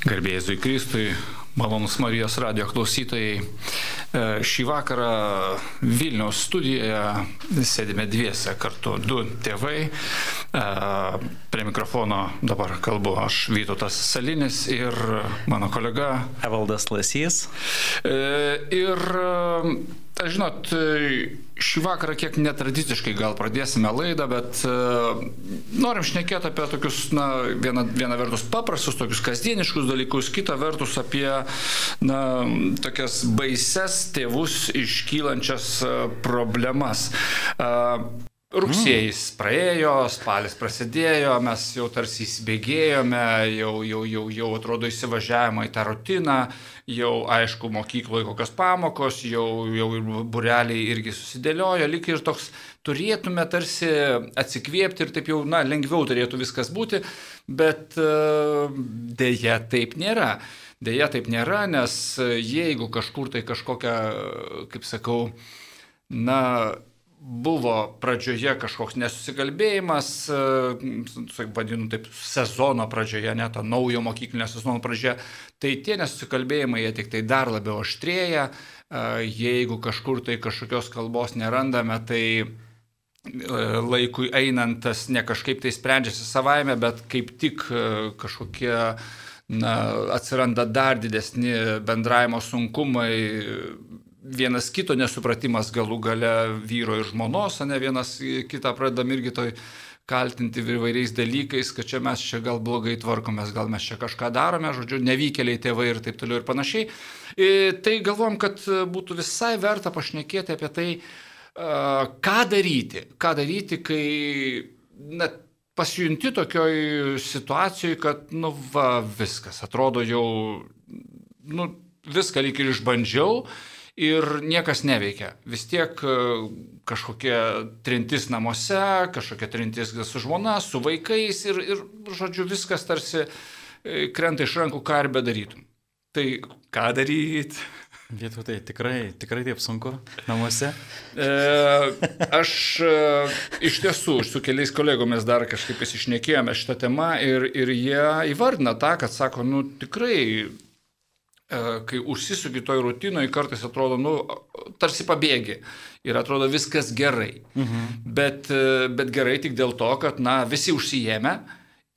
Garbėjai Zui Kristui, malonus Marijos radio klausytojai. E, šį vakarą Vilniaus studijoje sėdime dviese kartu, du tėvai. E, prie mikrofono dabar kalbu aš Vytautas Salinis ir mano kolega Evaldas Lasys. E, ir, žinot, šį vakarą kiek netradiciškai gal pradėsime laidą, bet uh, norim šnekėti apie tokius, na, viena, viena vertus paprastus, tokius kasdieniškus dalykus, kita vertus apie, na, tokias baises tėvus iškylančias uh, problemas. Rugsėjais praėjo, spalis prasidėjo, mes jau tarsi įsibėgėjome, jau, jau, jau, jau atrodo įsivažiavimą į tą rutiną, jau aišku mokykloje kokios pamokos, jau, jau ir bureliai irgi susidėliojo, lik ir toks turėtume tarsi atsikvėpti ir taip jau, na, lengviau turėtų viskas būti, bet dėja taip nėra. Dėja taip nėra, nes jeigu kažkur tai kažkokia, kaip sakau, na, buvo pradžioje kažkoks nesusikalbėjimas, e, vadinu taip, sezono pradžioje, net to naujo mokyklinio sezono pradžioje, tai tie nesusikalbėjimai jie tik tai dar labiau aštrėja, e, jeigu kažkur tai kažkokios kalbos nerandame, tai e, laikui einant tas ne kažkaip tai sprendžiasi savaime, bet kaip tik kažkokie na, atsiranda dar didesni bendravimo sunkumai, vienas kito nesupratimas galų gale vyro ir žmonos, ne vienas kitą pradedam irgi toj kaltinti įvairiais dalykais, kad čia mes čia gal blogai tvarkomės, gal mes čia kažką darome, žodžiu, nevykėliai tėvai ir taip toliau ir panašiai. Ir tai galvom, kad būtų visai verta pašnekėti apie tai, ką daryti, ką daryti, kai na, pasijunti tokioj situacijoje, kad, nu, va, viskas, atrodo jau, nu, viską lyg ir išbandžiau ir niekas neveikia. Vis tiek e, kažkokia trintis namuose, kažkokia trintis su žmona, su vaikais ir, ir žodžiu, viskas tarsi e, krenta iš rankų, ką ir bedarytum. Tai ką daryti? Vietų tai tikrai, tikrai taip sunku namuose. E, aš e, iš tiesų su keliais kolegomis dar kažkaip įsišnekėjome šitą temą ir, ir jie įvardina tą, kad sako, nu tikrai kai užsisuki toj rutinoje, kartais atrodo, nu, tarsi pabėgi ir atrodo viskas gerai. Mhm. Bet, e, bet gerai tik dėl to, kad, na, visi užsijėmė.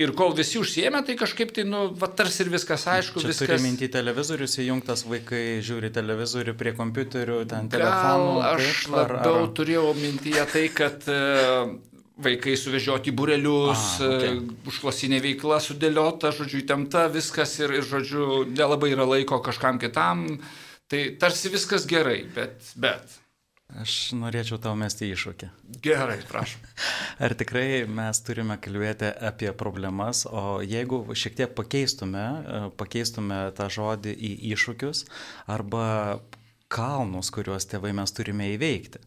Ir kol visi užsiemė, tai kažkaip tai, nu, va, tarsi ir viskas aišku. Čia viskas... turi minti televizorius įjungtas, vaikai žiūri televizorių prie kompiuterių, ten telefonų. Gal aš taip, labiau ar, turėjau mintyje tai, kad uh, vaikai suvežioti burelius, ah, okay. E, užklasinė veikla sudėliota, žodžiu, įtempta, viskas ir, ir, žodžiu, nelabai yra laiko kažkam kitam. Tai tarsi viskas gerai, bet, bet. Aš norėčiau tau mesti iššūkį. Gerai, prašom. Ar tikrai mes turime kalbėti apie problemas, o jeigu šiek tiek pakeistume, e, pakeistume tą žodį į iššūkius arba kalnus, kuriuos tėvai mes turime įveikti.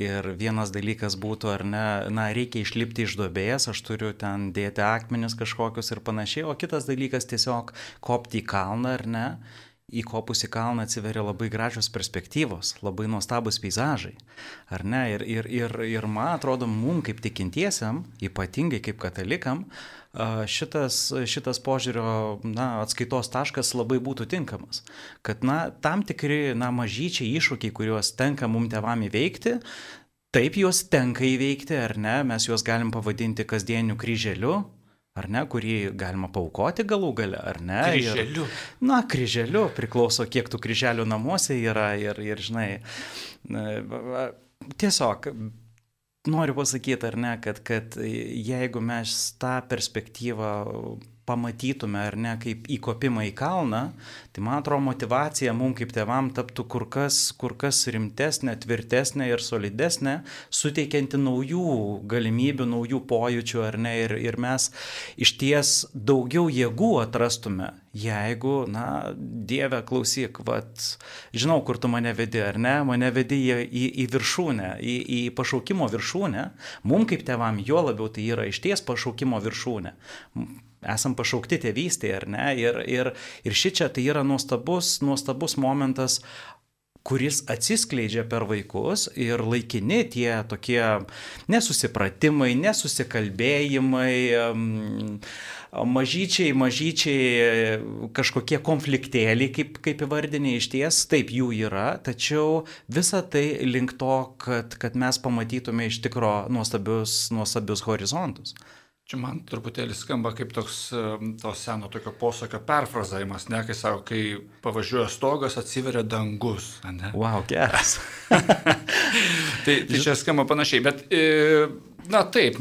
Ir vienas dalykas būtų, ar ne, na, reikia išlipti iš duobės, aš turiu ten dėti akmenis kažkokius ir panašiai, o kitas dalykas tiesiog kopti į kalną, ar ne. Įkopus į kalną atsiveria labai gražios perspektyvos, labai nuostabus peizažai. Ar ne? Ir, ir, ir, ir man atrodo, mum kaip tikintiesiam, ypatingai kaip katalikam, šitas, šitas požiūrio na, atskaitos taškas labai būtų tinkamas. Kad na, tam tikri na, mažyčiai iššūkiai, kuriuos tenka mums tevam įveikti, taip juos tenka įveikti, ar ne, mes juos galim pavadinti kasdieniu kryželiu, ar ne, kurį galima paukoti galų gale, ar ne? Kryželiu. Ir, na, kryželiu, priklauso, kiek tų kryželių namuose yra ir, ir žinai, tiesiog noriu pasakyti, ar ne, kad, kad jeigu mes tą perspektyvą pamatytume ar ne kaip įkopimą į kalną, tai man atrodo motivacija mums kaip tėvam taptų kur kas, kur kas rimtesnė, tvirtesnė ir solidesnė, suteikianti naujų galimybių, naujų pojūčių ar ne, ir, ir mes iš ties daugiau jėgų atrastume, jeigu, na, Dieve, klausyk, vat, žinau, kur tu mane vedi, ar ne, mane vedi į, į, į viršūnę, į, į pašaukimo viršūnę, mums kaip tėvam jo labiau tai yra iš ties pašaukimo viršūnė esam pašaukti tėvystėje, ar ne? Ir, ir, ir ši čia tai yra nuostabus, nuostabus momentas kuris atsiskleidžia per vaikus ir laikini tie tokie nesusipratimai, nesusikalbėjimai, mažyčiai, mažyčiai kažkokie konfliktėliai, kaip, kaip įvardiniai iš ties, taip jų yra, tačiau visa tai link to, kad, kad mes pamatytume iš tikro nuostabius, nuostabius horizontus. Čia man truputėlį skamba kaip toks to seno tokio posakio perfrazavimas, ne, kai sako, kai pavažiuoja stogas, atsiveria dangus. Ne? Wow, geras. tai, tai čia skamba panašiai, bet e, Na taip,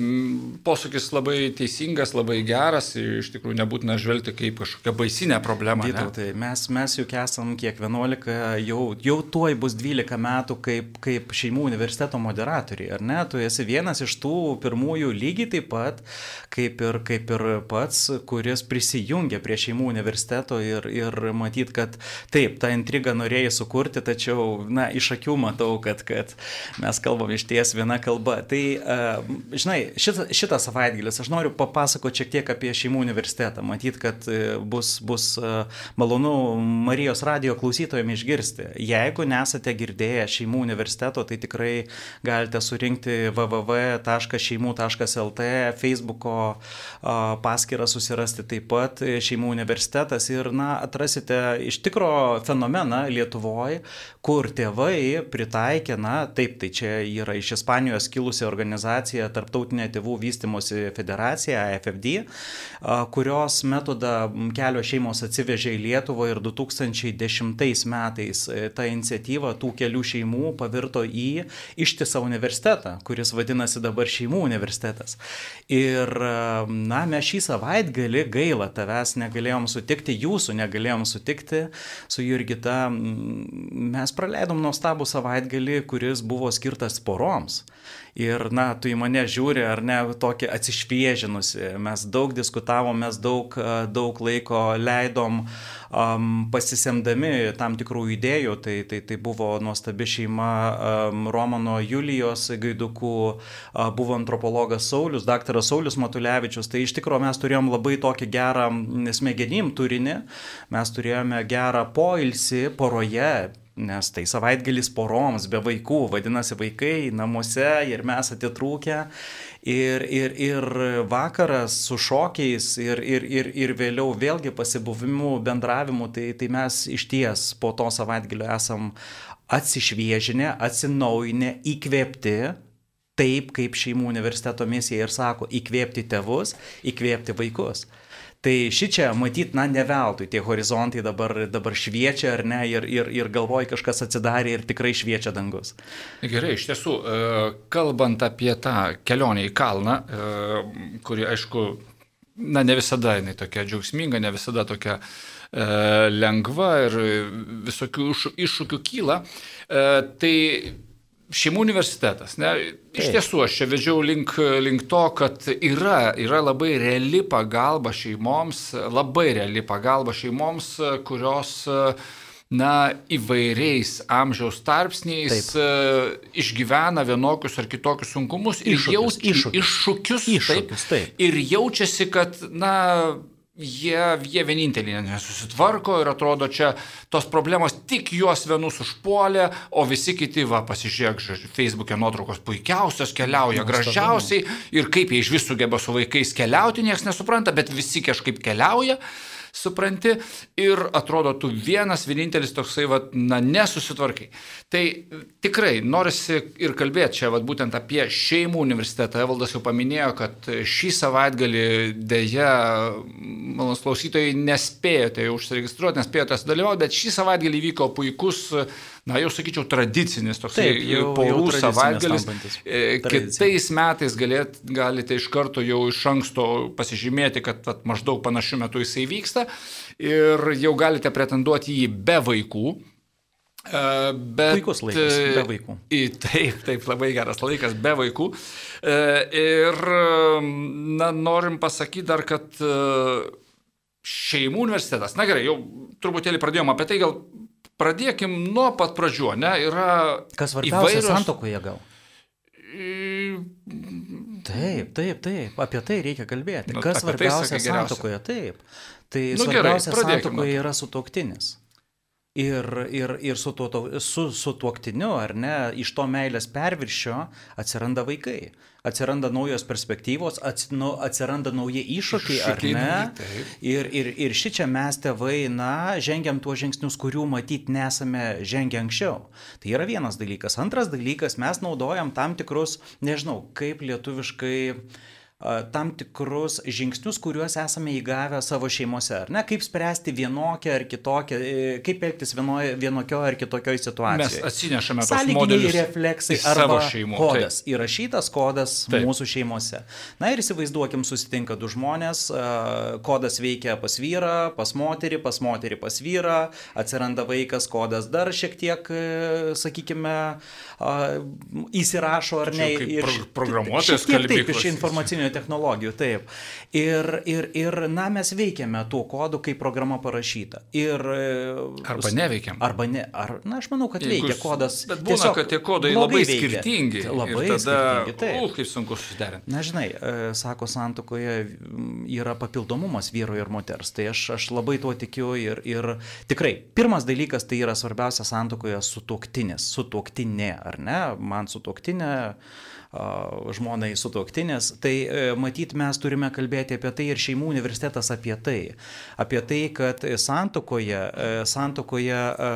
posūkis labai teisingas, labai geras, iš tikrųjų nebūtina žvelgti kaip kažkokią baisinę problemą. Vytautai, mes, mes juk esam kiek 11, jau, jau tuoj bus 12 metų kaip, kaip šeimų universiteto moderatoriai, ar ne? Tu esi vienas iš tų pirmųjų lygiai taip pat, kaip ir, kaip ir pats, kuris prisijungia prie šeimų universiteto ir, ir matyt, kad taip, tą intrigą norėjai sukurti, tačiau, na, iš akių matau, kad, kad mes kalbam iš ties viena kalba. Tai, uh, žinai, šitą, šitą savaitgalis aš noriu papasakoti šiek tiek apie šeimų universitetą. Matyt, kad e, bus, bus e, malonu Marijos radio klausytojams išgirsti. Jeigu nesate girdėję šeimų universiteto, tai tikrai galite surinkti www.šeimų.lt, Facebook'o paskyrą susirasti taip pat e, šeimų universitetas ir, na, atrasite iš tikro fenomeną Lietuvoje, kur tėvai pritaikė, na, taip, tai čia yra iš Ispanijos kilusi organizacija organizacija Tarptautinė tėvų vystimosi federacija, AFFD, kurios metodą kelio šeimos atsivežė į Lietuvą ir 2010 metais e, ta iniciatyva tų kelių šeimų pavirto į ištisą universitetą, kuris vadinasi dabar šeimų universitetas. Ir, na, mes šį savaitgalį gailą tavęs negalėjom sutikti, jūsų negalėjom sutikti su Jurgita. Mes praleidom nuostabų savaitgalį, kuris buvo skirtas poroms ir, na, tu į mane žiūri, ar ne, tokį atsišviežinusi. Mes daug diskutavom, mes daug, daug laiko leidom um, pasisemdami tam tikrų idėjų. Tai, tai, tai buvo nuostabi šeima um, Romano Julijos Gaidukų, uh, buvo antropologas Saulis, daktaras Saulis Matulevičius. Tai iš tikrųjų mes turėjom labai tokį gerą smegenim turinį, mes turėjome gerą poilsį poroje nes tai savaitgalis poroms be vaikų, vadinasi vaikai namuose ir mes atitrūkę. Ir, ir, ir vakaras su šokiais ir, ir, ir, ir vėliau vėlgi pasibuvimu, bendravimu, tai, tai mes iš ties po to savaitgalio esam atsišviežinę, atsinaujinę, įkvėpti, taip kaip šeimų universiteto misija ir sako, įkvėpti tėvus, įkvėpti vaikus. Tai ši čia, matyt, na, ne veltui tie horizontai dabar, dabar šviečia, ar ne, ir, ir, ir galvoj kažkas atsidarė ir tikrai šviečia dangus. Gerai, iš tiesų, e, kalbant apie tą kelionę į kalną, e, kuri, aišku, na, ne visada jinai tokia džiaugsminga, ne visada tokia e, lengva ir visokių iššūkių kyla, tai Šeimų universitetas. Ne? Iš tiesų, aš čia vedžiau link, link to, kad yra, yra labai reali pagalba šeimoms, labai reali pagalba šeimoms, kurios na, įvairiais amžiaus tarpsniais taip. išgyvena vienokius ar kitokius sunkumus iššūkius, ir jaus, iššūkius, iššūkius, iššūkius taip, taip. ir jaučiasi, kad na, jie, jie vieninteliai nesusitvarko ir atrodo čia tos problemos tik juos vienus užpuolė, o visi kiti, va, pasižiūrėk, Facebook'e nuotraukos puikiausios, keliauja gražiausiai ir kaip jie iš vis sugeba su vaikais keliauti, niekas nesupranta, bet visi kažkaip keliauja supranti, ir atrodo, tu vienas, vienintelis toksai, va, na, nesusitvarkai. Tai tikrai norisi ir kalbėti čia, va, būtent apie šeimų universitetą. Evaldas jau paminėjo, kad šį savaitgalį dėja, malonus klausytojai, nespėjote užsiregistruoti, nespėjote sudalyvauti, bet šį savaitgalį vyko puikus na jau sakyčiau, tradicinis toks porų savaitgalis. E, kitais metais galėt, galite iš karto jau iš anksto pasižymėti, kad at, maždaug panašiu metu jisai vyksta ir jau galite pretenduoti jį be vaikų. E, bet, Puikus laikas, be vaikų. Taip, taip, labai geras laikas, be vaikų. E, ir, na, norim pasakyti dar, kad šeimų universitetas, na gerai, jau truputėlį pradėjome apie tai, gal pradėkim nuo pat pradžių, ne? Yra Kas svarbiausia įvairios... santokoje gal? Taip, taip, taip, apie tai reikia kalbėti. Nu, Kas tai svarbiausia tai santokoje? Taip. Tai nu, svarbiausia gerai, santokoje yra sutoktinis. Ir, ir, ir su, tuo, su, su tuoktiniu, ar ne, iš to meilės perviršio atsiranda vaikai, atsiranda naujos perspektyvos, ats, nu, atsiranda nauji iššūkiai, ar ne? Ir, ir, ir ši čia mes tėvai, na, žengiam tuos žingsnius, kurių matyt nesame žengę anksčiau. Tai yra vienas dalykas. Antras dalykas, mes naudojam tam tikrus, nežinau, kaip lietuviškai tam tikrus žingsnius, kuriuos esame įgavę savo šeimose. Ar ne? Kaip spręsti vienokią ar kitokią, e, kaip elgtis vienokioje ar kitokioje situacijoje. Mes atsinešame tos modelius refleksai arba šeimų. kodas. Taip. Įrašytas kodas Taip. mūsų šeimose. Na ir įsivaizduokim, susitinka du žmonės, kodas veikia pas vyrą, pas moterį, pas moterį, pas vyrą, atsiranda vaikas, kodas dar šiek tiek, e, sakykime, įsirašo ar ne. Ir programuotojas kalbėjo. Taip, iš informacinių technologijų, taip. Ir, ir, ir na, mes veikiame tuo kodu, kai programa parašyta. Ir, arba neveikiam. Arba ne, ar, na, aš manau, kad Jeigu, veikia kodas. Bet būna, tiesiog, kad tie kodai labai veikia. skirtingi. Labai tada, skirtingi. Taip. U, kaip sunku susiderinti. Na, žinai, e, sako, santokoje yra papildomumas vyro ir moters. Tai aš, aš labai tuo tikiu ir, ir tikrai, pirmas dalykas tai yra svarbiausia santokoje sutuoktinis, sutuoktinė, ar ne? Man sutuoktinė žmonai sutuoktinės, tai e, matyt mes turime kalbėti apie tai ir šeimų universitetas apie tai. Apie tai, kad santokoje, e, santokoje e,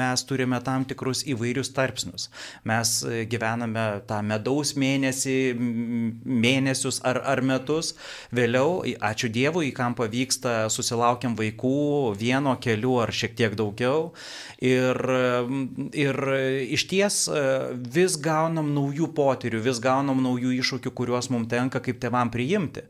mes turime tam tikrus įvairius tarpsnius. Mes gyvename tą medaus mėnesį, mėnesius ar, ar metus, vėliau, ačiū Dievui, kam pavyksta, susilaukiam vaikų vieno, kelių ar šiek tiek daugiau. Ir, ir iš ties vis gaunam naujų potyrių, vis gaunam naujų iššūkių, kuriuos mums tenka kaip tevam priimti.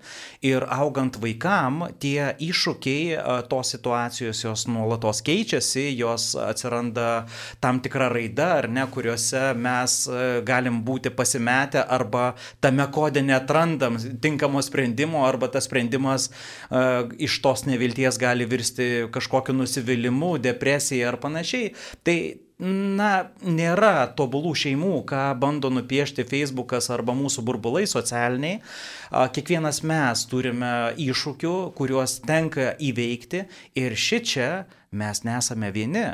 Ir augant vaikam, tie iššūkiai, tos situacijos jos nuolatos keičiasi, jos atsiranda tam tikra raida, ar ne, kuriuose mes galim būti pasimetę arba tame kode netrandam tinkamo sprendimo, arba tas sprendimas uh, iš tos nevilties gali virsti kažkokiu nusivylimu, depresija ar panašiai. Tai na, nėra tobulų šeimų, ką bando nupiešti Facebookas arba mūsų burbulai socialiniai. Kiekvienas mes turime iššūkių, kuriuos tenka įveikti ir ši čia mes nesame vieni.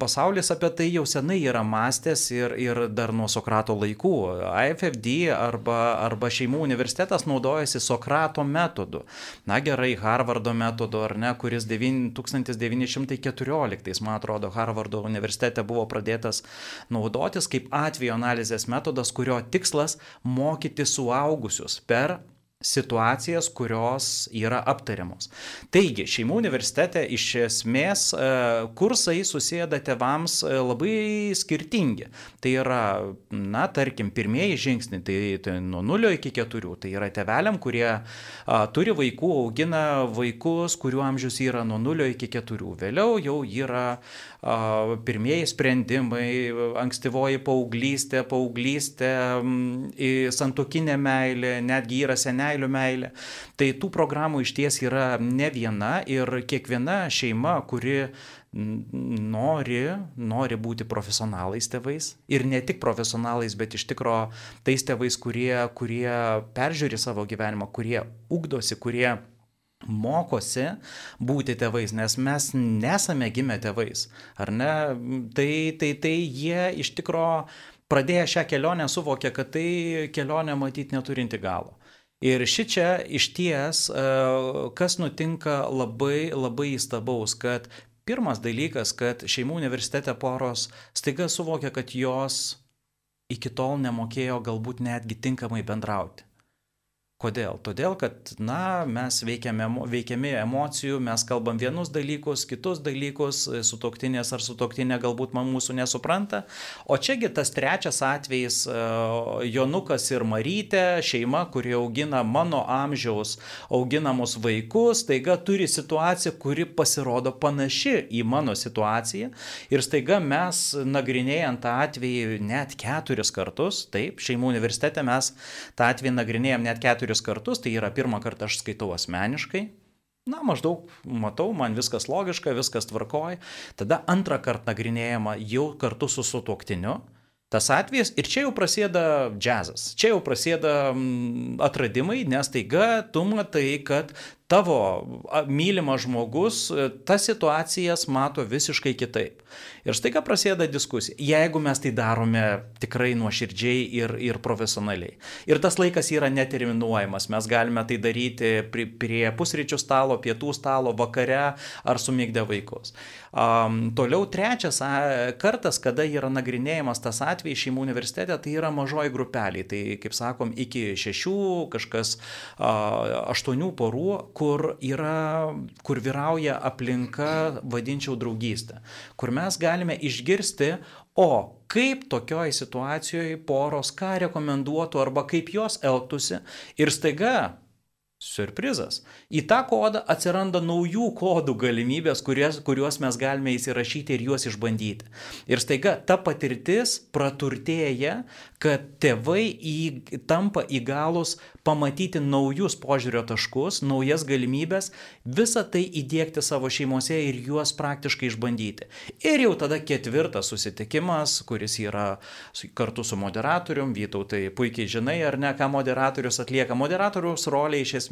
Pasaulis apie tai jau senai yra mąstęs ir, ir dar nuo Sokrato laikų. IFFD arba, arba šeimų universitetas naudojasi Sokrato metodu. Na gerai, Harvardo metodu ar ne, kuris 1914, man atrodo, Harvardo universitete buvo pradėtas naudotis kaip atvejo analizės metodas, kurio tikslas mokyti suaugusius per situacijas, kurios yra aptariamos. Taigi, šeimų universitete iš esmės e, kursai susėda tevams e, labai skirtingi. Tai yra, na, tarkim, pirmieji žingsniai, tai, tai nuo 0 iki 4, tai yra teveliam, kurie a, turi vaikų, augina vaikus, kurių amžius yra nuo 0 iki 4. Vėliau jau yra pirmieji sprendimai, ankstyvoji paauglystė, paauglystė, santokinė meilė, netgi yra seneilių meilė. Tai tų programų iš ties yra ne viena ir kiekviena šeima, kuri nori, nori būti profesionalais tėvais ir ne tik profesionalais, bet iš tikro tais tėvais, kurie, kurie peržiūri savo gyvenimą, kurie ugdosi, kurie mokosi būti tėvais, nes mes nesame gimę tėvais, ar ne? Tai, tai, tai jie iš tikro pradėję šią kelionę suvokė, kad tai kelionė matyti neturinti galo. Ir ši čia iš ties, e, kas nutinka labai, labai įstabaus, kad pirmas dalykas, kad šeimų universitete poros staiga suvokia, kad jos iki tol nemokėjo galbūt netgi tinkamai bendrauti. Kodėl? Todėl, kad, na, mes veikiame, veikiami emocijų, mes kalbam vienus dalykus, kitus dalykus, sutoktinės ar sutoktinė galbūt man mūsų nesupranta. O čiagi tas trečias atvejis, e, Jonukas ir Marytė, šeima, kuri augina mano amžiaus auginamus vaikus, taiga turi situaciją, kuri pasirodo panaši į mano situaciją. Ir staiga mes, nagrinėjant tą atvejį net keturis kartus, taip, šeimų universitete mes tą atvejį nagrinėjom net keturis keturis kartus, tai yra pirmą kartą aš skaitau asmeniškai, na, maždaug matau, man viskas logiška, viskas tvarkoja. Tada antrą kartą nagrinėjama jau kartu su sutuoktiniu. tas atvejis ir čia jau prasideda džiazas, čia jau prasideda atradimai, nes taiga tu matai, kad tavo mylimas žmogus tas situacijas mato visiškai kitaip. Ir staiga prasideda diskusija, jeigu mes tai darome tikrai nuoširdžiai ir, ir profesionaliai. Ir tas laikas yra neterminuojamas, mes galime tai daryti prie, prie pusryčių stalo, pietų stalo, vakare ar sumygdę vaikus. Um, toliau trečias kartas, kada yra nagrinėjamas tas atvejis šeimų universitete, tai yra mažoji grupelė. Tai, kaip sakom, iki šešių, kažkas a, aštuonių porų, kur, yra, kur vyrauja aplinka, vadinčiau draugystę, kur mes galime išgirsti, o kaip tokioj situacijoje poros ką rekomenduotų arba kaip jos elgtųsi ir staiga Surprizas. Į tą kodą atsiranda naujų kodų galimybės, kurias, kuriuos mes galime įsirašyti ir juos išbandyti. Ir staiga ta patirtis praturtėja, kad tėvai į, tampa įgalus pamatyti naujus požiūrio taškus, naujas galimybės, visą tai įdėkti savo šeimose ir juos praktiškai išbandyti. Ir jau tada ketvirtas susitikimas, kuris yra kartu su moderatorium, Vytautai puikiai žinai, ar ne, ką moderatorius atlieka. Moderatoriaus rolė iš esmės,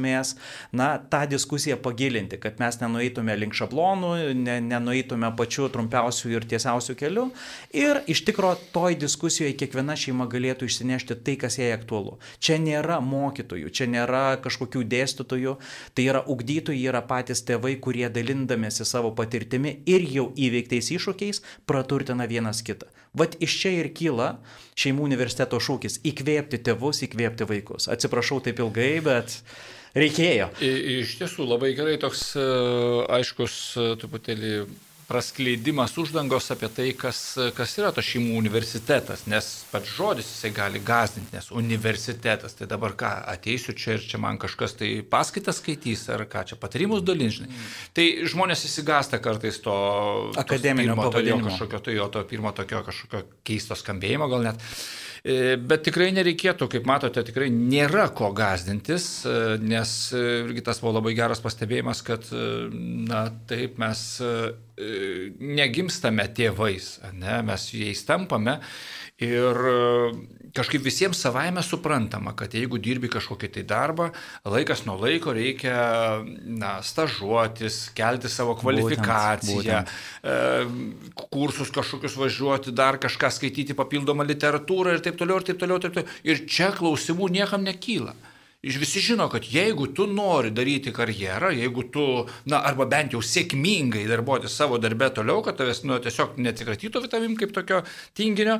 na, tą diskusiją pagilinti, kad mes nenueitume link šablonų, ne, nenueitume pačiu trumpiausiu ir tiesiausiu keliu. Ir iš tikro toj diskusijoje kiekviena šeima galėtų išsinešti tai, kas jai aktualu. Čia nėra mokytojų, čia nėra kažkokių dėstytojų, tai yra ugdytojai, yra patys tėvai, kurie dalindamėsi savo patirtimi ir jau įveiktais iššūkiais praturtina vienas kitą. Vat iš čia ir kyla šeimų universiteto šūkis - įkvėpti tėvus, įkvėpti vaikus. Atsiprašau taip ilgai, bet reikėjo. Iš tiesų labai gerai toks e, aiškus e, truputėlį praskleidimas uždangos apie tai, kas, kas yra to šeimų universitetas, nes pats žodis jisai gali gazdinti, nes universitetas, tai dabar ką, ateisiu čia ir čia man kažkas tai paskaitas skaitys, ar ką čia patarimus dalinžinai. Mm. Tai žmonės įsigasta kartais to akademinio pavadinimo kažkokio, tai jo to pirmo tokio kažkokio keisto skambėjimo gal net. E, bet tikrai nereikėtų, kaip matote, tikrai nėra ko gazdintis, e, nes e, irgi tas buvo labai geras pastebėjimas, kad, na, taip mes negimstame tėvais, ne, mes jais tampame Ir e, kažkaip visiems savaime suprantama, kad jeigu dirbi kažkokį tai darbą, laikas nuo laiko reikia na, stažuotis, kelti savo kvalifikaciją, būtent, būtent. Kursus kažkokius važiuoti, dar kažką skaityti, papildomą literatūrą ir taip toliau, ir taip toliau, ir taip toliau. Ir čia klausimų niekam nekyla. Visi žino, kad jeigu tu nori daryti karjerą, jeigu tu, na, arba bent jau sėkmingai darbuoti savo darbę toliau, kad tavęs, nu, tiesiog neatsikratytų vitavim kaip tokio tinginio,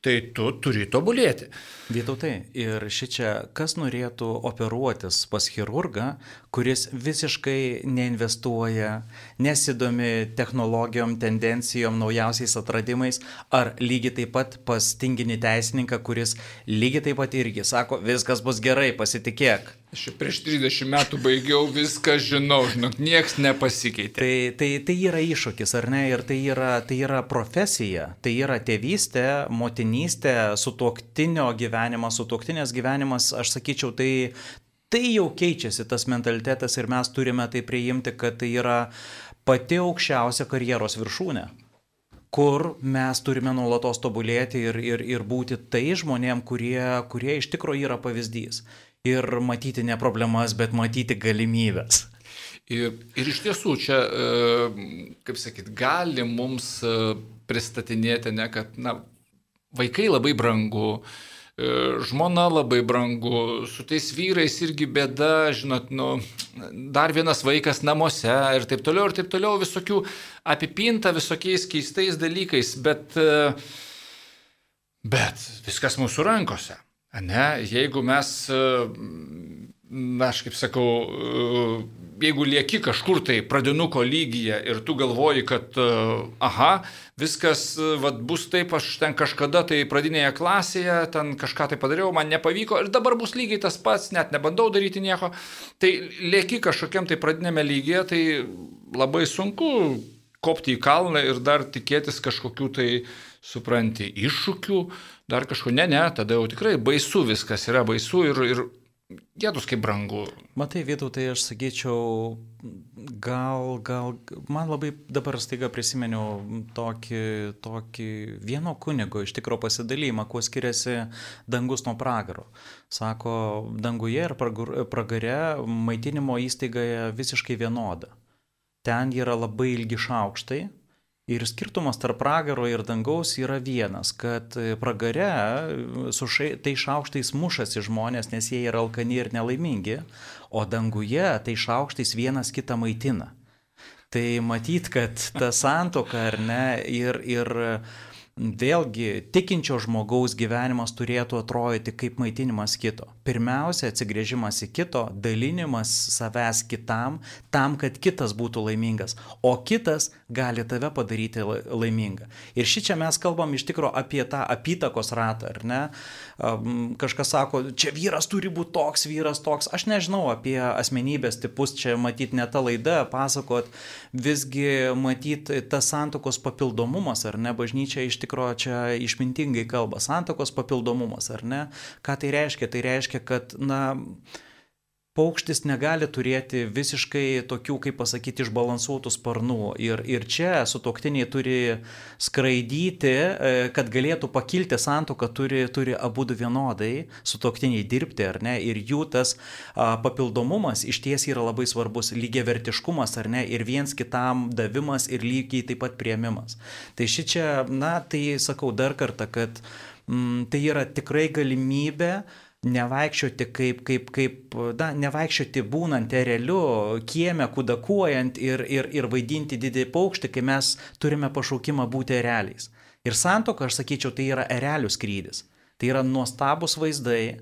tai tu turi tobulėti. Vytautai, ir ši čia, kas norėtų operuotis pas chirurgą, kuris visiškai neinvestuoja, nesidomi technologijom, tendencijom, naujausiais atradimais, ar lygiai taip pat pas tinginį teisininką, kuris lygiai taip pat irgi sako, viskas bus gerai, pasitikėk kiek? Aš prieš 30 metų baigiau, viską žinau, žinok, nieks nepasikeitė. Tai, tai, tai yra iššūkis, ar ne? Ir tai yra, tai yra profesija, tai yra tėvystė, motinystė, sutuoktinio gyvenimas, sutuoktinės gyvenimas, aš sakyčiau, tai, tai jau keičiasi tas mentalitetas ir mes turime tai priimti, kad tai yra pati aukščiausia karjeros viršūnė kur mes turime nuolatos tobulėti ir, ir, ir būti tai žmonėm, kurie, kurie iš tikrųjų yra pavyzdys ir matyti ne problemas, bet matyti galimybės. Ir, ir iš tiesų čia, e, kaip sakyt, gali mums e, pristatinėti, ne, kad na, vaikai labai brangu, e, žmona labai brangu, su tais vyrais irgi bėda, žinot, nu, dar vienas vaikas namuose ir taip toliau, ir taip toliau, visokių apipinta visokiais keistais dalykais, bet, bet viskas mūsų rankose. Ne, jeigu mes, na, aš kaip sakau, jeigu lieki kažkur tai pradinuko lygyje ir tu galvoji, kad, aha, viskas vat, bus taip, aš ten kažkada tai pradinėje klasėje, ten kažką tai padariau, man nepavyko ir dabar bus lygiai tas pats, net nebandau daryti nieko, tai lieki kažkokiam tai pradinėme lygyje, tai labai sunku kopti į kalną ir dar tikėtis kažkokių tai, supranti, iššūkių dar kažko, ne, ne, tada jau tikrai baisu viskas yra baisu ir, ir Jėdus kaip brangu. Matai, Vytau, tai aš sakyčiau, gal, gal, man labai dabar staiga prisiminiau tokį, tokį vieno kunigo iš tikro pasidalymą, kuo skiriasi dangus nuo pragaro. Sako, danguje ir pragare maitinimo įstaigoje visiškai vienoda. Ten yra labai ilgi šaukštai, Ir skirtumas tarp pragaro ir dangaus yra vienas, kad pragare su šai, tai šaukštais mušasi žmonės, nes jie yra alkani ir nelaimingi, o danguje tai šaukštais vienas kitą maitina. Tai matyt, kad ta santoka ar ne ir, ir Vėlgi, tikinčio žmogaus gyvenimas turėtų atrodyti kaip maitinimas kito. Pirmiausia, atsigrėžimas į kito, dalinimas savęs kitam, tam, kad kitas būtų laimingas, o kitas gali tave padaryti laimingą. Ir ši čia mes kalbam iš tikrųjų apie tą apytakos ratą, ar ne? Kažkas sako, čia vyras turi būti toks, vyras toks. Aš nežinau apie asmenybės tipus, čia matyt ne ta laida, pasakot, visgi matyt tas santokos papildomumas, ar ne, bažnyčia iš tikrųjų čia išmintingai kalba. Santokos papildomumas, ar ne? Ką tai reiškia? Tai reiškia, kad, na, paukštis negali turėti visiškai tokių, kaip pasakyti, išbalansuotų sparnų. Ir, ir čia sutoktiniai turi skraidyti, e, kad galėtų pakilti santoką, turi, turi abu du vienodai sutoktiniai dirbti, ar ne? Ir jų tas a, papildomumas iš ties yra labai svarbus, lygiai vertiškumas, ar ne? Ir viens kitam davimas ir lygiai taip pat prieimimas. Tai ši čia, na, tai sakau dar kartą, kad mm, tai yra tikrai galimybė nevaikščioti kaip, kaip, kaip, na, nevaikščioti būnant ereliu, kieme, kudakuojant ir, ir, ir vaidinti didį paukštį, kai mes turime pašaukimą būti ereliais. Ir santoka, aš sakyčiau, tai yra erelių skrydis. Tai yra nuostabus vaizdai,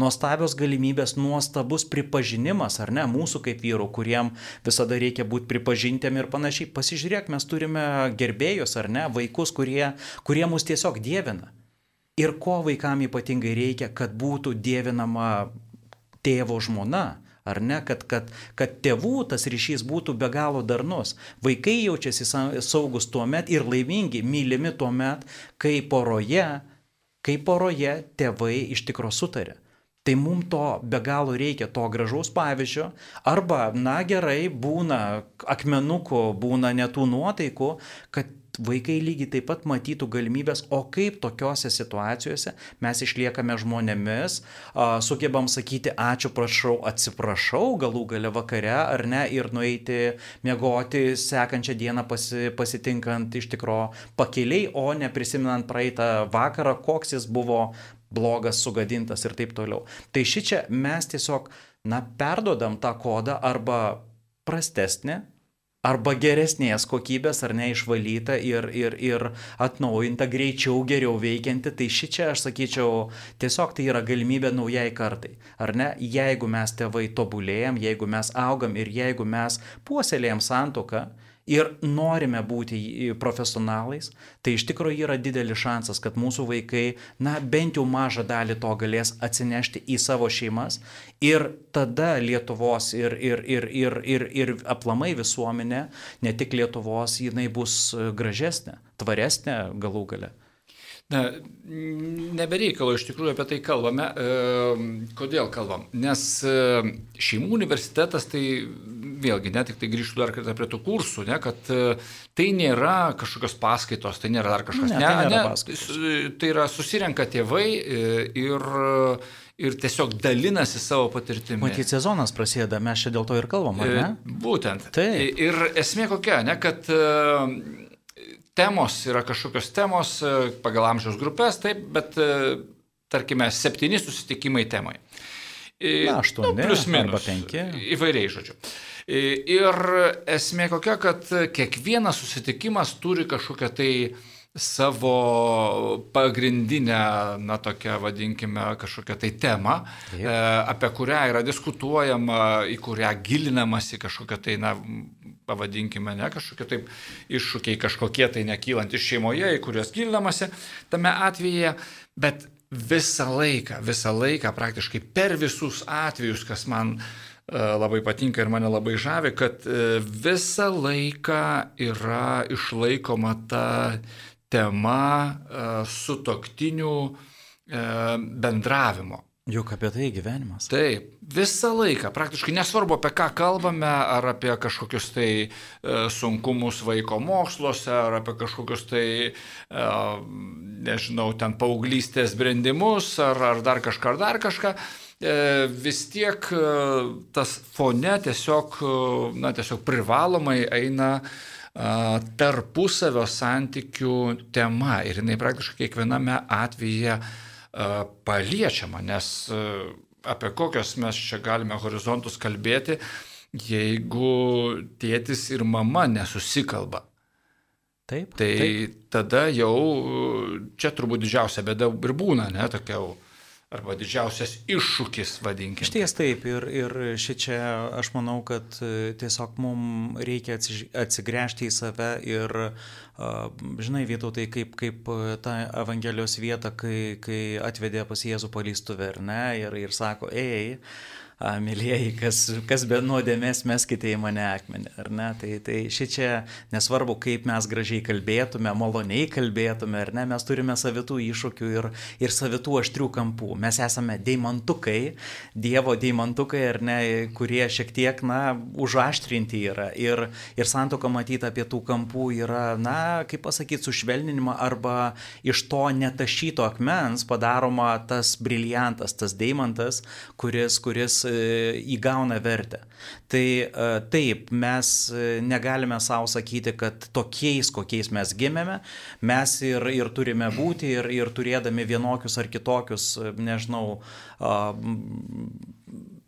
nuostabios galimybės, nuostabus pripažinimas, ar ne, mūsų kaip vyrų, kuriem visada reikia būti pripažintėm ir panašiai. Pasižiūrėk, mes turime gerbėjus, ar ne, vaikus, kurie, kurie mus tiesiog dievina. Ir ko vaikam ypatingai reikia, kad būtų dėvinama tėvo žmona, ar ne, kad, kad, kad tėvų tas ryšys būtų be galo darnus. Vaikai jaučiasi saugus tuo met ir laimingi, mylimi tuo met, kai poroje, kai poroje tėvai iš tikro sutarė. Tai mums to be galo reikia, to gražaus pavyzdžio. Arba, na gerai, būna akmenukų, būna netų nuotaikų, kad vaikai lygiai taip pat matytų galimybės, o kaip tokiuose situacijose mes išliekame žmonėmis, sugebam sakyti ačiū, prašau, atsiprašau, galų gale vakare ar ne, ir nueiti miegoti sekančią dieną pasi, pasitinkant iš tikro pakeliai, o ne prisiminant praeitą vakarą, koks jis buvo blogas, sugadintas ir taip toliau. Tai ši čia mes tiesiog, na, perdodam tą kodą arba prastesnė arba geresnės kokybės ar neišvalyta ir, ir, ir atnaujinta, greičiau, geriau veikianti, tai ši čia aš sakyčiau, tiesiog tai yra galimybė naujai kartai. Ar ne? Jeigu mes tėvai tobulėjam, jeigu mes augam ir jeigu mes puoselėjam santoką, ir norime būti profesionalais, tai iš tikrųjų yra didelis šansas, kad mūsų vaikai, na, bent jau mažą dalį to galės atsinešti į savo šeimas ir tada Lietuvos ir, ir, ir, ir, ir, ir aplamai visuomenė, ne tik Lietuvos, jinai bus gražesnė, tvaresnė galų gale. Na, nebereikalo iš tikrųjų apie tai kalbame. E, kodėl kalbam? Nes e, šeimų universitetas tai vėlgi, ne tik tai grįžtų dar kartą prie tų kursų, ne, kad e, tai nėra kažkokios paskaitos, tai nėra dar kažkas. Ne, ne, tai, nėra ne, tai yra susirenka tėvai ir ir tiesiog dalinasi savo patirtimi. Matyt, sezonas prasideda, mes čia dėl to ir kalbam, ar ne? Būtent. Taip. Ir esmė kokia, ne, kad temos yra kažkokios temos e, pagal amžiaus grupės, taip, bet e, tarkime, septyni susitikimai temai. E, Na, aštuoni, nu, plus minus. Penki. Įvairiai, žodžiu. Ir esmė kokia, kad kiekvienas susitikimas turi kažkokią tai savo pagrindinę, na tokią vadinkime, kažkokią tai temą, Taip. apie kurią yra diskutuojama, į kurią gilinamasi kažkokia tai, na, pavadinkime, ne kažkokie taip iššūkiai, kažkokie tai nekylant iš šeimoje, į kuriuos gilinamasi tame atveju, bet visą laiką, visą laiką, praktiškai per visus atvejus, kas man e, labai patinka ir mane labai žavi, kad e, visą laiką yra išlaikoma ta tema e, su toktiniu bendravimo. Juk apie tai gyvenimas. Taip, visą laiką, praktiškai nesvarbu apie ką kalbame, ar apie kažkokius tai e, sunkumus vaiko moksluose, ar apie kažkokius tai, e, nežinau, ten paauglystės sprendimus, ar, ar dar kažką, ar dar kažką, e, vis tiek tas fone tiesiog, na, tiesiog privalomai eina tarpusavio santykių tema ir jinai praktiškai kiekviename atveju paliečiama, nes apie kokios mes čia galime horizontus kalbėti, jeigu tėtis ir mama nesusikalba. Taip. Tai taip. tada jau čia turbūt didžiausia bėda ir būna, ne, tokia jau arba didžiausias iššūkis, vadinkime. Iš ties taip, ir, ir ši čia aš manau, kad e, tiesiog mums reikia atsigręžti į save ir, žinai, vietoj tai kaip, kaip e, ta Evangelijos vieta, kai, kai atvedė pas Jėzų palystuvę, ar ne, ir, ir sako, ei, mėlyjeji, kas, kas be nuodėmės meskite į mane akmenį, ar ne? Tai, tai ši čia nesvarbu, kaip mes gražiai kalbėtume, maloniai kalbėtume, ar ne, mes turime savitų iššūkių ir, ir savitų aštrių kampų. Mes esame deimantukai, Dievo deimantukai, ar ne, kurie šiek tiek, na, užaštrinti yra. Ir, ir santoka matyti apie tų kampų yra, na, kaip pasakyti, sušvelninimą arba iš to netašyto akmens padaroma tas briliantas, tas deimantas, kuris, kuris įgauna vertę. Tai e, taip, mes e, negalime savo sakyti, kad tokiais, kokiais mes gimėme, mes ir, ir turime būti ir, ir turėdami vienokius ar kitokius, e, nežinau,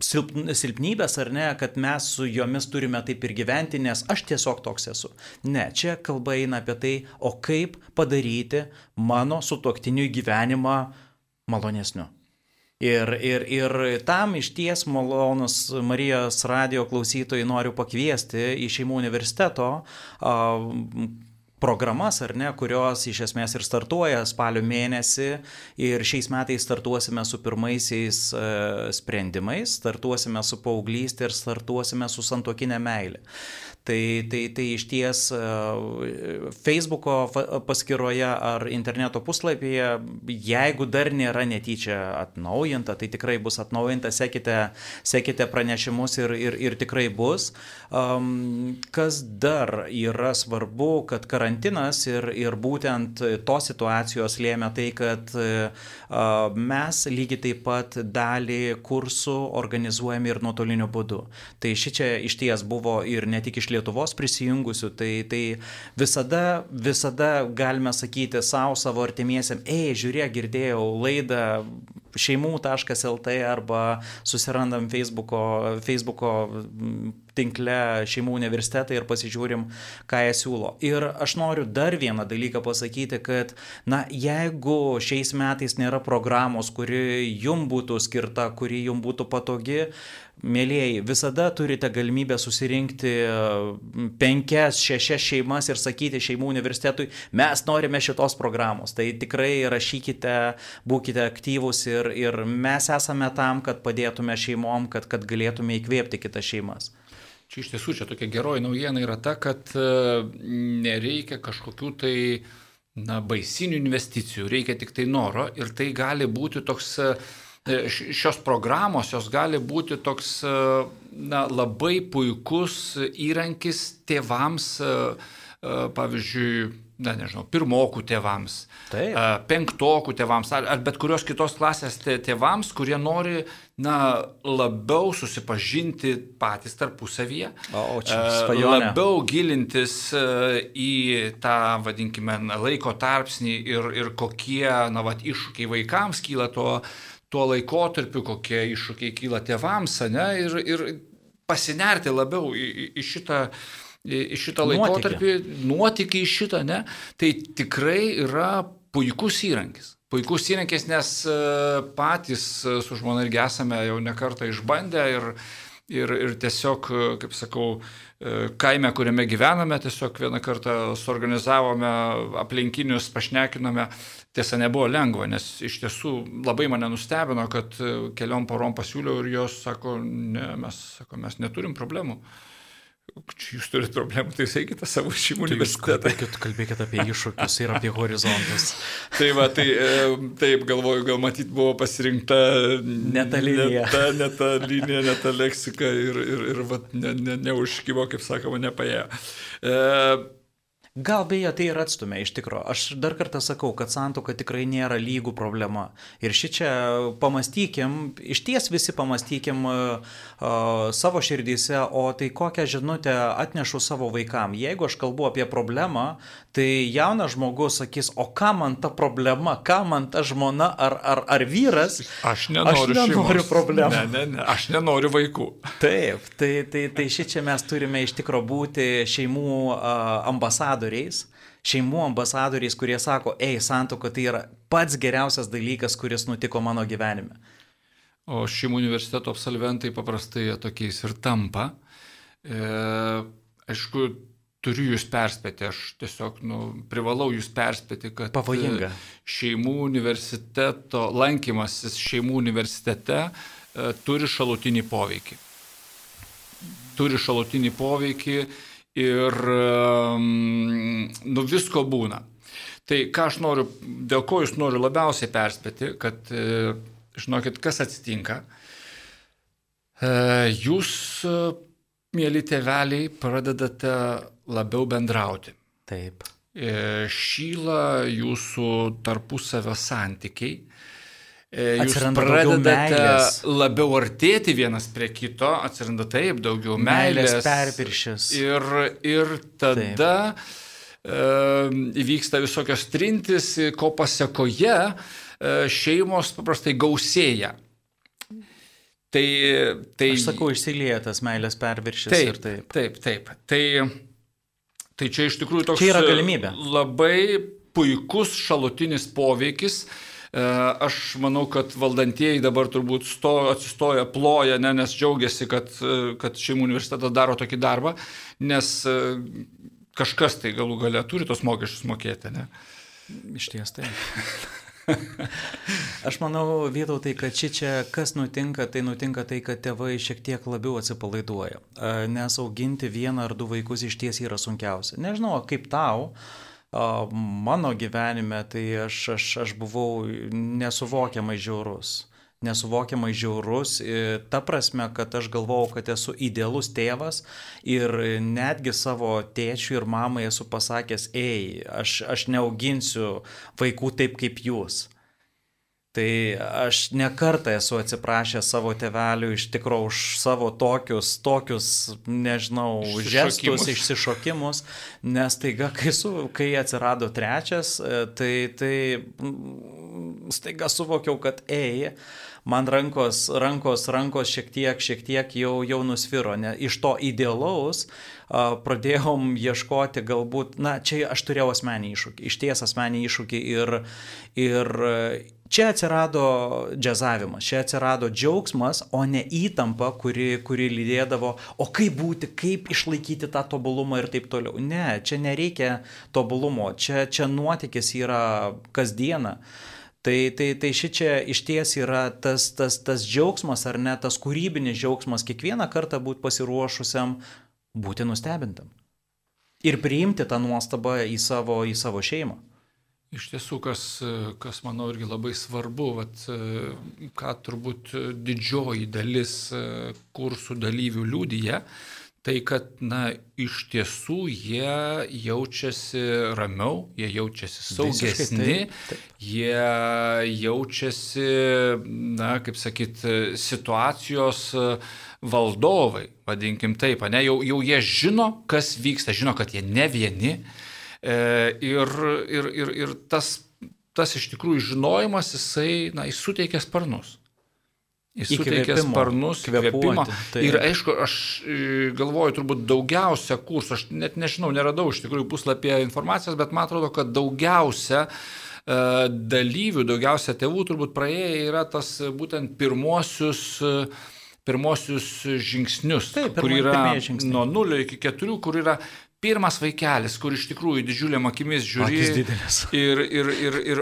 silp, silpnybės ar ne, kad mes su jomis turime taip ir gyventi, nes aš tiesiog toks esu. Ne, čia kalba eina apie tai, o kaip padaryti mano sutoktinių gyvenimą malonesniu. Ir, ir, ir tam iš ties malonus Marijos radio klausytojai noriu pakviesti į šeimų universiteto programas, ar ne, kurios iš esmės ir startuoja spalio mėnesį ir šiais metais startuosime su pirmaisiais e, sprendimais, startuosime su paauglystė ir startuosime su santokinė meilė. Tai, tai, tai iš ties e, Facebooko paskyroje ar interneto puslapyje, jeigu dar nėra netyčia atnaujinta, tai tikrai bus atnaujinta, sekite, sekite pranešimus ir, ir, ir tikrai bus. Kas dar yra svarbu, kad karantinas ir, ir būtent tos situacijos lėmė tai, kad uh, mes lygiai taip pat dalį kursų organizuojame ir nuotoliniu būdu. Tai ši čia iš ties buvo ir ne tik iš Lietuvos prisijungusių, tai, tai visada, visada galime sakyti savo, savo artimiesiam, ei, žiūrėk, girdėjau laidą šeimų.lt arba susirandam Facebooko, Facebooko tinkle šeimų universitetai ir pasižiūrim, ką jie siūlo. Ir aš noriu dar vieną dalyką pasakyti, kad, na, jeigu šiais metais nėra programos, kuri jum būtų skirta, kuri jum būtų patogi, Mėlyjeji, visada turite galimybę susirinkti penkias, šešias šeimas ir sakyti šeimų universitetui, mes norime šitos programos. Tai tikrai rašykite, būkite aktyvūs ir, ir mes esame tam, kad padėtume šeimom, kad, kad galėtume įkvėpti kitas šeimas. Čia iš tiesų čia tokia geroji naujiena yra ta, kad e, nereikia kažkokių tai na, baisinių investicijų, reikia tik tai noro ir tai gali būti toks uh, E, šios programos, jos gali būti toks e, na, labai puikus įrankis tėvams, e, pavyzdžiui, na, nežinau, pirmokų tėvams, Taip. penktokų tėvams, ar, ar bet kurios kitos klasės tėvams, kurie nori, na, labiau susipažinti patys tarpusavyje, o, o labiau gilintis į tą, vadinkime, laiko tarpsnį ir, ir kokie, na, vat, iššūkiai vaikams kyla to tuo laikotarpiu, kokie iššūkiai kyla tėvams, ne, ir, ir pasinerti labiau į, į šitą, į šitą laikotarpį, nuotikį į šitą, ne, tai tikrai yra puikus įrankis. Puikus įrankis, nes e, patys su žmona irgi esame jau nekartą išbandę ir, ir, ir tiesiog, kaip sakau, e, kaime, kuriame gyvename, tiesiog vieną kartą suorganizavome aplinkinius, pašnekinome Tiesa, nebuvo lengva, nes iš tiesų labai mane nustebino, kad e, keliom porom pasiūliau ir jos sako, ne, mes, sako, mes neturim problemų. Čia jūs turite problemų, tai sakykite savo šeimų Tai jūs universitetą. kalbėkit, kalbėkit apie iššūkius ir apie horizontus. Tai va, tai e, taip galvoju, gal matyt buvo pasirinkta Ne ta linija. Ne ta, ne ta linija, ne ta leksika ir, ir, ir va, ne, ne, neužkybo, kaip sakoma, nepaėjo. E, Gal beje tai ir atstumė iš tikrųjų. Aš dar kartą sakau, kad santoka tikrai nėra lygų problema. Ir šį čia pamastykim, iš ties visi pamastykim uh, uh, savo širdyse, o tai kokią žinutę atnešu savo vaikam. Jeigu aš kalbu apie problemą, tai jaunas žmogus sakys, o ką man ta problema, ką man ta žmona ar, ar, ar vyras. aš nenoriu, aš nenoriu problemų. Ne, ne, ne, aš nenoriu vaikų. Taip, tai, tai, tai šį čia mes turime iš tikrųjų būti šeimų a, ambasadoriais, šeimų ambasadoriais, kurie sako, ei, santoka tai yra pats geriausias dalykas, kuris nutiko mano gyvenime. O šeimų universiteto absolventai paprastai tokiais ir tampa. E, aišku, turiu jūs perspėti, aš tiesiog nu, privalau jūs perspėti, kad Pavojinga. e, šeimų universiteto lankymasis šeimų universitete e, turi šalutinį poveikį. Turi šalutinį poveikį ir um, nu, visko būna. Tai ką aš noriu, dėl ko jūs noriu labiausiai perspėti, kad e, žinokit, kas atsitinka. E, Jūs, e, mėly tėveliai, pradedate labiau bendrauti. Taip. Šyla jūsų tarpusavio santykiai. E, Jūs Atsiranda pradedate labiau artėti vienas prie kito, atsiranda taip, daugiau Meilės meilės. perviršis. Ir, ir tada e, įvyksta visokios trintis, ko pasiekoje e, šeimos paprastai gausėja. Tai, tai Aš sakau, išsilieja tas meilės perviršis taip, ir taip. Taip, taip. Tai, tai čia iš tikrųjų toks Čia yra galimybė. labai puikus šalutinis poveikis. E, Aš manau, kad valdantieji dabar turbūt sto, atsistoja, ploja, ne, nes džiaugiasi, kad, e, kad šeimų universitetas daro tokį darbą, nes e, kažkas tai galų gale turi tos mokesčius mokėti. Ne? Iš ties taip. Aš manau, Vytautai, kad ši čia kas nutinka, tai nutinka tai, kad tėvai šiek tiek labiau atsipalaiduoja. Nes auginti vieną ar du vaikus iš ties yra sunkiausia. Nežinau, kaip tau, mano gyvenime tai aš, aš, aš buvau nesuvokiamai žiaurus. Nesuvokiamai žiaurus, ta prasme, kad aš galvojau, kad esu idealus tėvas ir netgi savo tėčiui ir mamai esu pasakęs, ei, aš, aš neauginsiu vaikų taip kaip jūs. Tai aš nekartą esu atsiprašęs savo tevelių iš tikrųjų už savo tokius, tokius, nežinau, žestus, išsišokimus, nes taiga, kai, su, kai atsirado trečias, e, tai, tai mm, staiga suvokiau, kad ei, man rankos, rankos, rankos šiek tiek, šiek tiek jau, jau nusviro. Ne, iš to idealaus a, pradėjom ieškoti galbūt, na, čia aš turėjau asmenį iššūkį, iš ties asmenį iššūkį ir, ir čia atsirado džiazavimas, čia atsirado džiaugsmas, o ne įtampa, kuri, kuri lydėdavo, o kaip būti, kaip išlaikyti tą tobulumą ir taip toliau. Ne, čia nereikia tobulumo, čia, čia nuotykis yra kasdieną. Tai, tai, tai ši čia iš ties yra tas, tas, tas džiaugsmas ar ne tas kūrybinis džiaugsmas kiekvieną kartą būti pasiruošusiam būti nustebintam. Ir priimti tą nuostabą į savo, į savo šeimą. Iš tiesų, kas, kas manau irgi labai svarbu, vat, ką turbūt didžioji dalis kursų dalyvių liūdija, tai kad, na, iš tiesų jie jaučiasi ramiau, jie jaučiasi saugesni, taip, taip. jie jaučiasi, na, kaip sakyt, situacijos valdovai, vadinkim taip, ne, jau, jau jie žino, kas vyksta, žino, kad jie ne vieni. E, ir, ir, ir, ir tas, tas iš tikrųjų žinojimas, jisai, na, jis suteikia sparnus. Jis suteikia sparnus, kvėpimą. taip. Ir aišku, aš e, galvoju, turbūt daugiausia kursų, aš net nežinau, neradau iš tikrųjų puslapyje informacijos, bet man atrodo, kad daugiausia e, dalyvių, daugiausia tėvų turbūt praėję yra tas e, būtent pirmosius, e, pirmosius žingsnius, Taip, kur yra nuo 0 iki 4, kur yra pirmas vaikelis, kur iš tikrųjų didžiuliam akimis žiūri. Ir, ir, ir, ir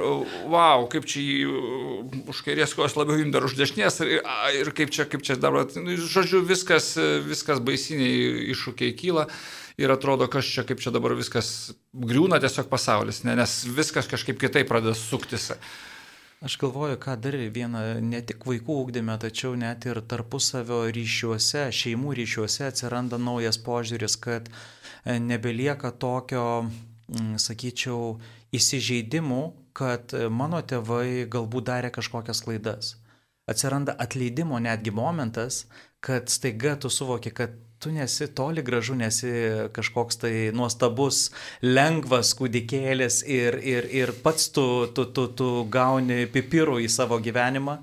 wow, kaip čia jį už kairės kojos labiau imda ar už dešinės. Ir, ir kaip čia, kaip čia dabar. Nu, žodžiu, viskas, viskas baisiniai iššūkiai kyla. Ir atrodo, kas čia, kaip čia dabar viskas griūna tiesiog pasaulis, ne, nes viskas kažkaip kitaip pradeda suktis. Aš galvoju, ką dar vieną, ne tik vaikų ūkdyme, tačiau net ir tarpusavio ryšiuose, šeimų ryšiuose atsiranda naujas požiūris, kad E, nebelieka tokio, sakyčiau, įsižeidimų, kad e, mano tėvai galbūt darė kažkokias klaidas. Atsiranda atleidimo netgi momentas, kad staiga tu suvoki, kad tu nesi toli gražu, nesi kažkoks tai nuostabus, lengvas kūdikėlis ir, ir, ir pats tu, tu, tu, tu gauni pipirų į savo gyvenimą.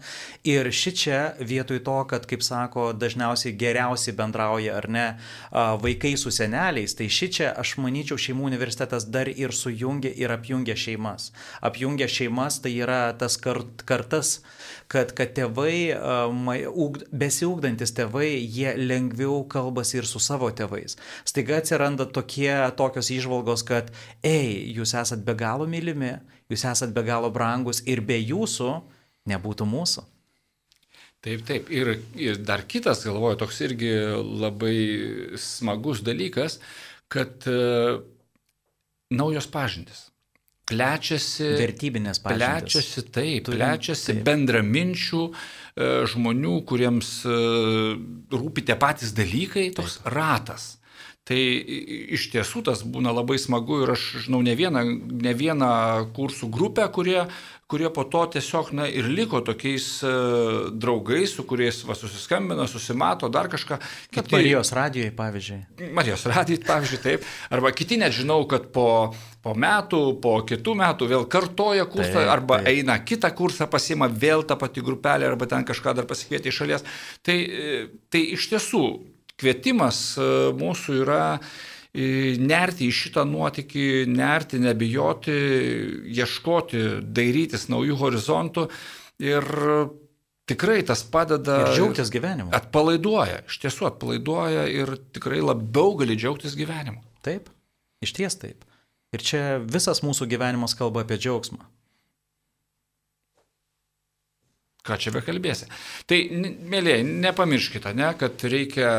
Ir ši čia vietoj to, kad, kaip sako, dažniausiai geriausiai bendrauja ar ne vaikai su seneliais, tai ši čia, aš manyčiau, šeimų universitetas dar ir sujungia ir apjungia šeimas. Apjungia šeimas, tai yra tas kart, kartas, kad, kad tėvai, besiugdantis tėvai, jie lengviau kalbasi ir su savo tėvais. Staiga atsiranda tokie, tokios išvalgos, kad, ei, jūs esat be galo mylimi, jūs esat be galo brangus ir be jūsų nebūtų mūsų. Taip, taip. Ir, ir dar kitas, galvoju, toks irgi labai smagus dalykas, kad uh, naujos pažintis plečiasi. Vertybinės pažintys. Plečiasi taip, Turim, plečiasi taip. bendraminčių e, žmonių, kuriems e, rūpi tie patys dalykai, toks taip. ratas. Tai iš tiesų tas būna labai smagu ir aš žinau ne vieną, ne vieną kursų grupę, kurie, kurie po to tiesiog na, ir liko tokiais e, draugais, su kuriais va, susiskambina, susimato, dar kažką. Kiti, Marijos radijoje, pavyzdžiui. Marijos radijoje, pavyzdžiui, taip. Arba kiti net žinau, kad po, po metų, po kitų metų vėl kartoja kursą, taip, arba taip. eina kitą kursą, pasima vėl tą patį grupelę, arba ten kažką dar pasikvieti iš šalies. Tai, e, tai iš tiesų kvietimas e, mūsų yra e, nerti į šitą nuotykį, nerti, nebijoti, ieškoti, dairytis naujų horizontų ir tikrai tas padeda. Ir džiaugtis gyvenimu. Atpalaiduoja, iš tiesų atpalaiduoja ir tikrai labiau gali džiaugtis gyvenimu. Taip, iš ties taip. Ir čia visas mūsų gyvenimas kalba apie džiaugsmą. Ką čia bekalbėsi. Tai, mėlyje, nepamirškite, ne, kad reikia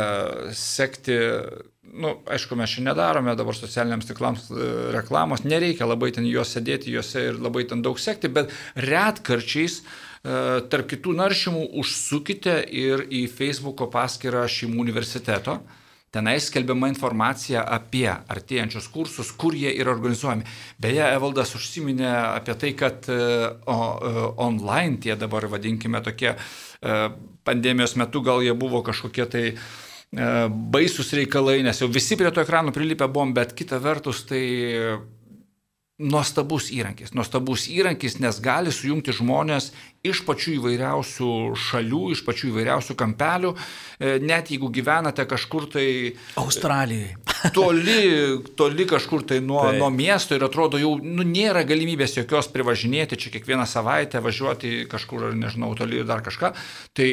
sekti, na, nu, aišku, mes šiandien nedarome dabar socialiniams tiklams e, reklamos, nereikia labai ten juos sėdėti, juose ir labai ten daug sekti, bet retkarčiais e, tarp kitų naršymų užsukite ir į Facebook'o paskyrą Šeimų universiteto. Tenai skelbiama informacija apie artėjančius kursus, kur jie yra organizuojami. Beje, Evaldas užsiminė apie tai, kad e, o, e, online tie dabar, vadinkime, tokie e, pandemijos metu gal jie buvo kažkokie tai baisus reikalai, nes jau visi prie to ekranų prilipę buvom, bet kita vertus tai nuostabus įrankis. Nuostabus įrankis, nes gali sujungti žmonės iš pačių įvairiausių šalių, iš pačių įvairiausių kampelių, e, net jeigu gyvenate kažkur tai... Australijoje. Toli, toli kažkur tai nuo, tai. nuo miesto ir atrodo jau nu, nėra galimybės jokios privažinėti, čia kiekvieną savaitę važiuoti kažkur, nežinau, toli ir dar kažką. Tai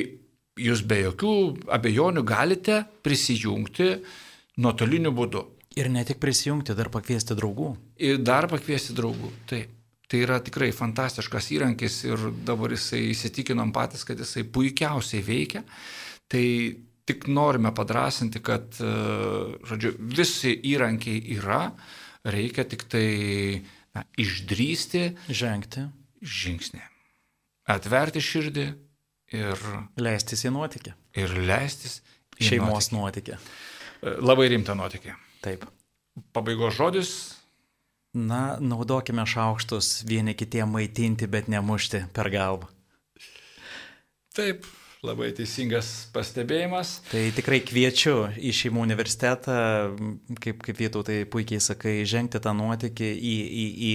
jūs be jokių abejonių galite prisijungti nuotoliniu būdu. Ir ne tik prisijungti, dar pakviesti draugų. Ir dar pakviesti draugų, taip. Tai yra tikrai fantastiškas įrankis ir dabar jisai įsitikinom patys, kad jisai puikiausiai veikia. Tai tik norime padrasinti, kad, e, žodžiu, visi įrankiai yra, reikia tik tai na, išdrysti. Žengti. Žingsnį. Atverti širdį ir... Leistis į nuotykį. Ir leistis į šeimos nuotykį. nuotykį. Labai rimtą nuotykį. Taip. Pabaigos žodis. Na, naudokime šaukštus vieni kitiem maitinti, bet nemušti per galvą. Taip, Labai teisingas pastebėjimas. Tai tikrai kviečiu į šeimų universitetą, kaip, kaip Vytautai puikiai sakai, žengti tą nuotykį į, į, į,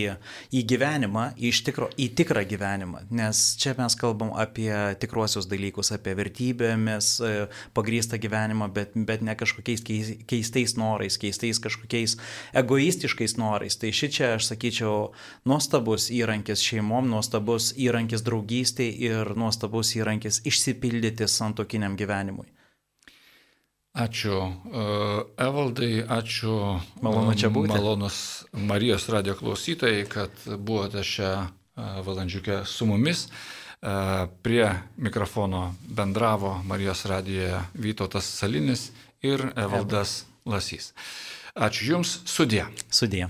į gyvenimą, į, tikro, į tikrą gyvenimą. Nes čia mes kalbam apie tikruosius dalykus, apie vertybėmis e, pagrįstą gyvenimą, bet, bet ne kažkokiais keistais norais, keistais kažkokiais egoistiškais norais. Tai ši čia, aš sakyčiau, nuostabus įrankis šeimom, nuostabus įrankis draugystėje ir nuostabus įrankis išsipildyti pildyti santokiniam gyvenimui? Ačiū uh, Evaldai, ačiū Malonu čia būti. Malonus Marijos radio klausytojai, kad buvote šią uh, valandžiukę su mumis. Uh, prie mikrofono bendravo Marijos radijoje Vytautas Salinis ir Evaldas Lasys. Ačiū Jums, sudė. Sudė.